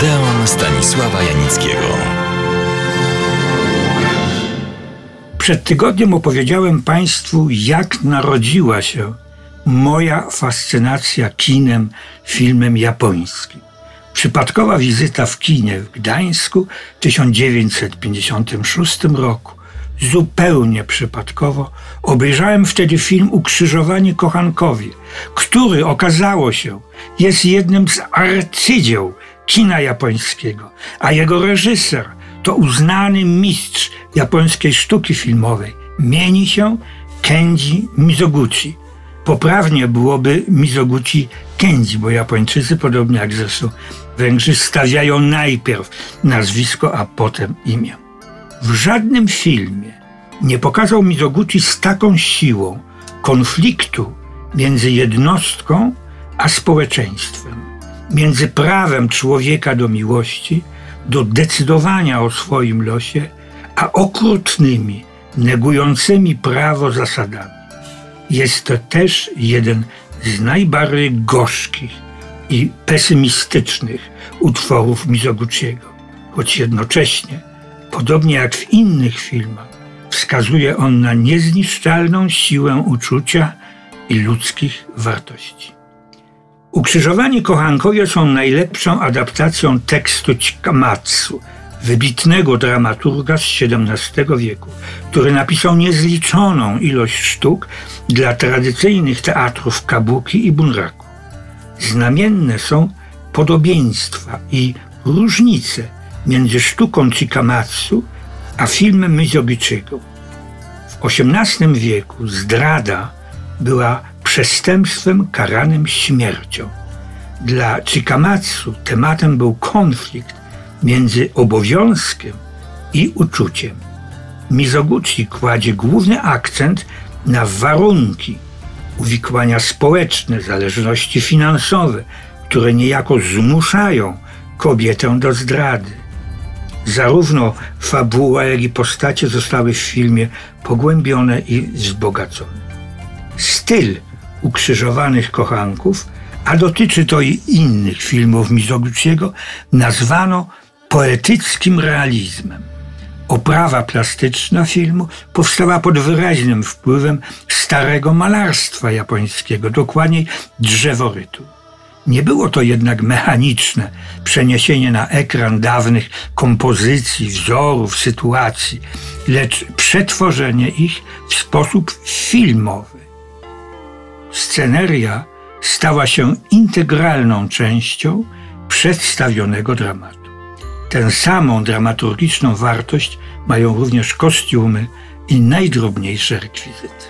Odeon Stanisława Janickiego. Przed tygodniem opowiedziałem Państwu, jak narodziła się moja fascynacja kinem, filmem japońskim. Przypadkowa wizyta w kinie w Gdańsku w 1956 roku. Zupełnie przypadkowo obejrzałem wtedy film Ukrzyżowani Kochankowie, który okazało się jest jednym z arcydzieł kina japońskiego, a jego reżyser to uznany mistrz japońskiej sztuki filmowej. Mieni się Kenji Mizoguchi. Poprawnie byłoby Mizoguchi Kenji, bo Japończycy, podobnie jak zresztą Węgrzy, stawiają najpierw nazwisko, a potem imię. W żadnym filmie nie pokazał Mizoguchi z taką siłą konfliktu między jednostką a społeczeństwem, między prawem człowieka do miłości, do decydowania o swoim losie, a okrutnymi, negującymi prawo zasadami. Jest to też jeden z najbardziej gorzkich i pesymistycznych utworów Mizoguchiego, choć jednocześnie, podobnie jak w innych filmach, wskazuje on na niezniszczalną siłę uczucia i ludzkich wartości. Ukrzyżowani kochankowie są najlepszą adaptacją tekstu Chikamatsu, wybitnego dramaturga z XVII wieku, który napisał niezliczoną ilość sztuk dla tradycyjnych teatrów kabuki i bunraku. Znamienne są podobieństwa i różnice między sztuką Chikamatsu a filmem Mizogichiego. W XVIII wieku zdrada była przestępstwem karanym śmiercią. Dla Chikamatsu tematem był konflikt między obowiązkiem i uczuciem. Mizoguchi kładzie główny akcent na warunki uwikłania społeczne, zależności finansowe, które niejako zmuszają kobietę do zdrady. Zarówno fabuła, jak i postacie zostały w filmie pogłębione i wzbogacone. Styl ukrzyżowanych kochanków, a dotyczy to i innych filmów Mizoguchiego, nazwano poetyckim realizmem. Oprawa plastyczna filmu powstała pod wyraźnym wpływem starego malarstwa japońskiego, dokładniej drzeworytu. Nie było to jednak mechaniczne przeniesienie na ekran dawnych kompozycji, wzorów, sytuacji, lecz przetworzenie ich w sposób filmowy. Sceneria stała się integralną częścią przedstawionego dramatu. Tę samą dramaturgiczną wartość mają również kostiumy i najdrobniejsze rekwizyty.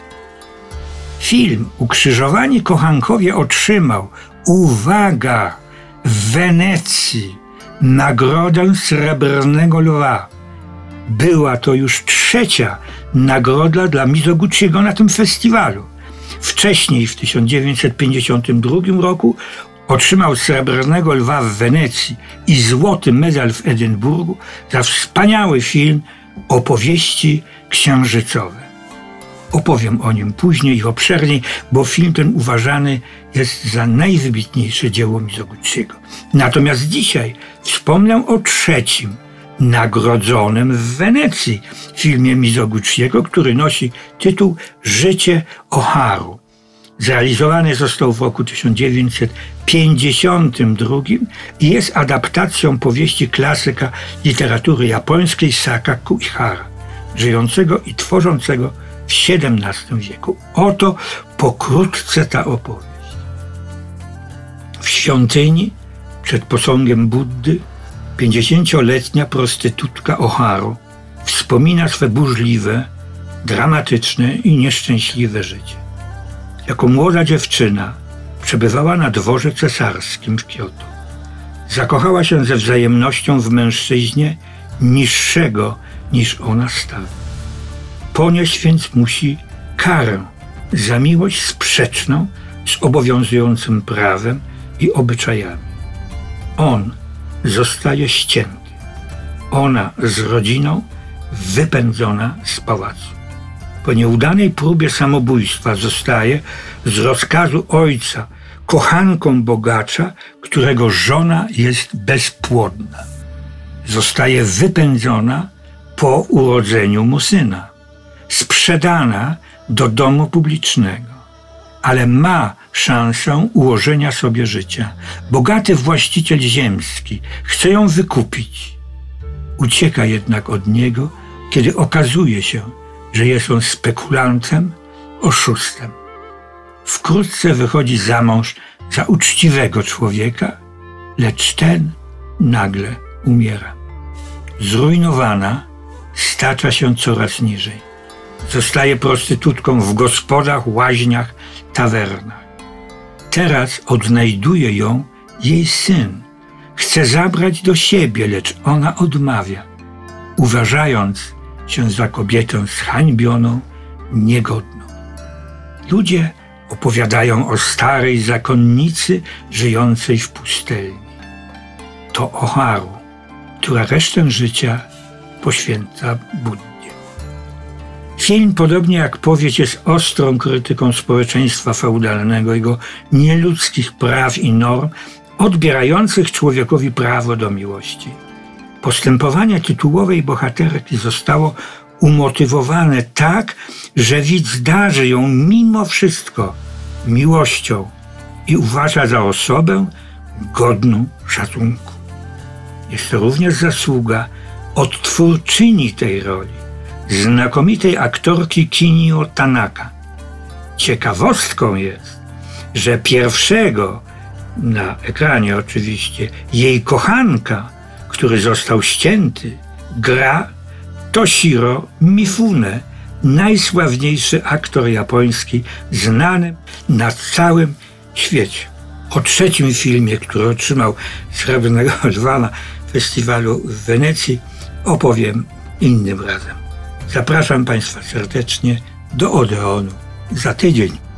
Film Ukrzyżowani Kochankowie otrzymał, uwaga, w Wenecji Nagrodę Srebrnego Lwa. Była to już trzecia nagroda dla Mizoguchiego na tym festiwalu. Wcześniej, w 1952 roku, otrzymał Srebrnego Lwa w Wenecji i złoty medal w Edynburgu za wspaniały film Opowieści księżycowe. Opowiem o nim później i obszerniej, bo film ten uważany jest za najwybitniejsze dzieło Mizoguchiego. Natomiast dzisiaj wspomnę o trzecim, nagrodzonym w Wenecji filmie Mizoguchiego, który nosi tytuł Życie Oharu. Zrealizowany został w roku 1952 i jest adaptacją powieści klasyka literatury japońskiej Sakaku Ihara, żyjącego i tworzącego w XVII wieku. Oto pokrótce ta opowieść. W świątyni przed posągiem Buddy pięćdziesięcioletnia prostytutka Oharu wspomina swe burzliwe, dramatyczne i nieszczęśliwe życie. Jako młoda dziewczyna przebywała na dworze cesarskim w Kioto. Zakochała się ze wzajemnością w mężczyźnie niższego niż ona stawia. Ponieść więc musi karę za miłość sprzeczną z obowiązującym prawem i obyczajami. On zostaje ścięty, ona z rodziną wypędzona z pałacu. Po nieudanej próbie samobójstwa zostaje z rozkazu ojca kochanką bogacza, którego żona jest bezpłodna. Zostaje wypędzona po urodzeniu mu syna, sprzedana do domu publicznego, ale ma szansę ułożenia sobie życia. Bogaty właściciel ziemski chce ją wykupić. Ucieka jednak od niego, kiedy okazuje się, że jest on spekulantem, oszustem. Wkrótce wychodzi za mąż za uczciwego człowieka, lecz ten nagle umiera. Zrujnowana stacza się coraz niżej. Zostaje prostytutką w gospodach, łaźniach, tawernach. Teraz odnajduje ją jej syn. Chce zabrać do siebie, lecz ona odmawia, uważając się za kobietę zhańbioną, niegodną. Ludzie opowiadają o starej zakonnicy żyjącej w pustelni. To Oharu, która resztę życia poświęca Buddzie. Film, podobnie jak powieść, jest ostrą krytyką społeczeństwa feudalnego, jego nieludzkich praw i norm, odbierających człowiekowi prawo do miłości. Postępowanie tytułowej bohaterki zostało umotywowane tak, że widz darzy ją mimo wszystko miłością i uważa za osobę godną szacunku. Jest to również zasługa odtwórczyni tej roli, znakomitej aktorki Kinio Tanaka. Ciekawostką jest, że pierwszego na ekranie oczywiście jej kochanka, który został ścięty, gra Toshiro Mifune, najsławniejszy aktor japoński, znany na całym świecie. O trzecim filmie, który otrzymał Srebrnego Lwa na festiwalu w Wenecji, opowiem innym razem. Zapraszam Państwa serdecznie do Odeonu za tydzień.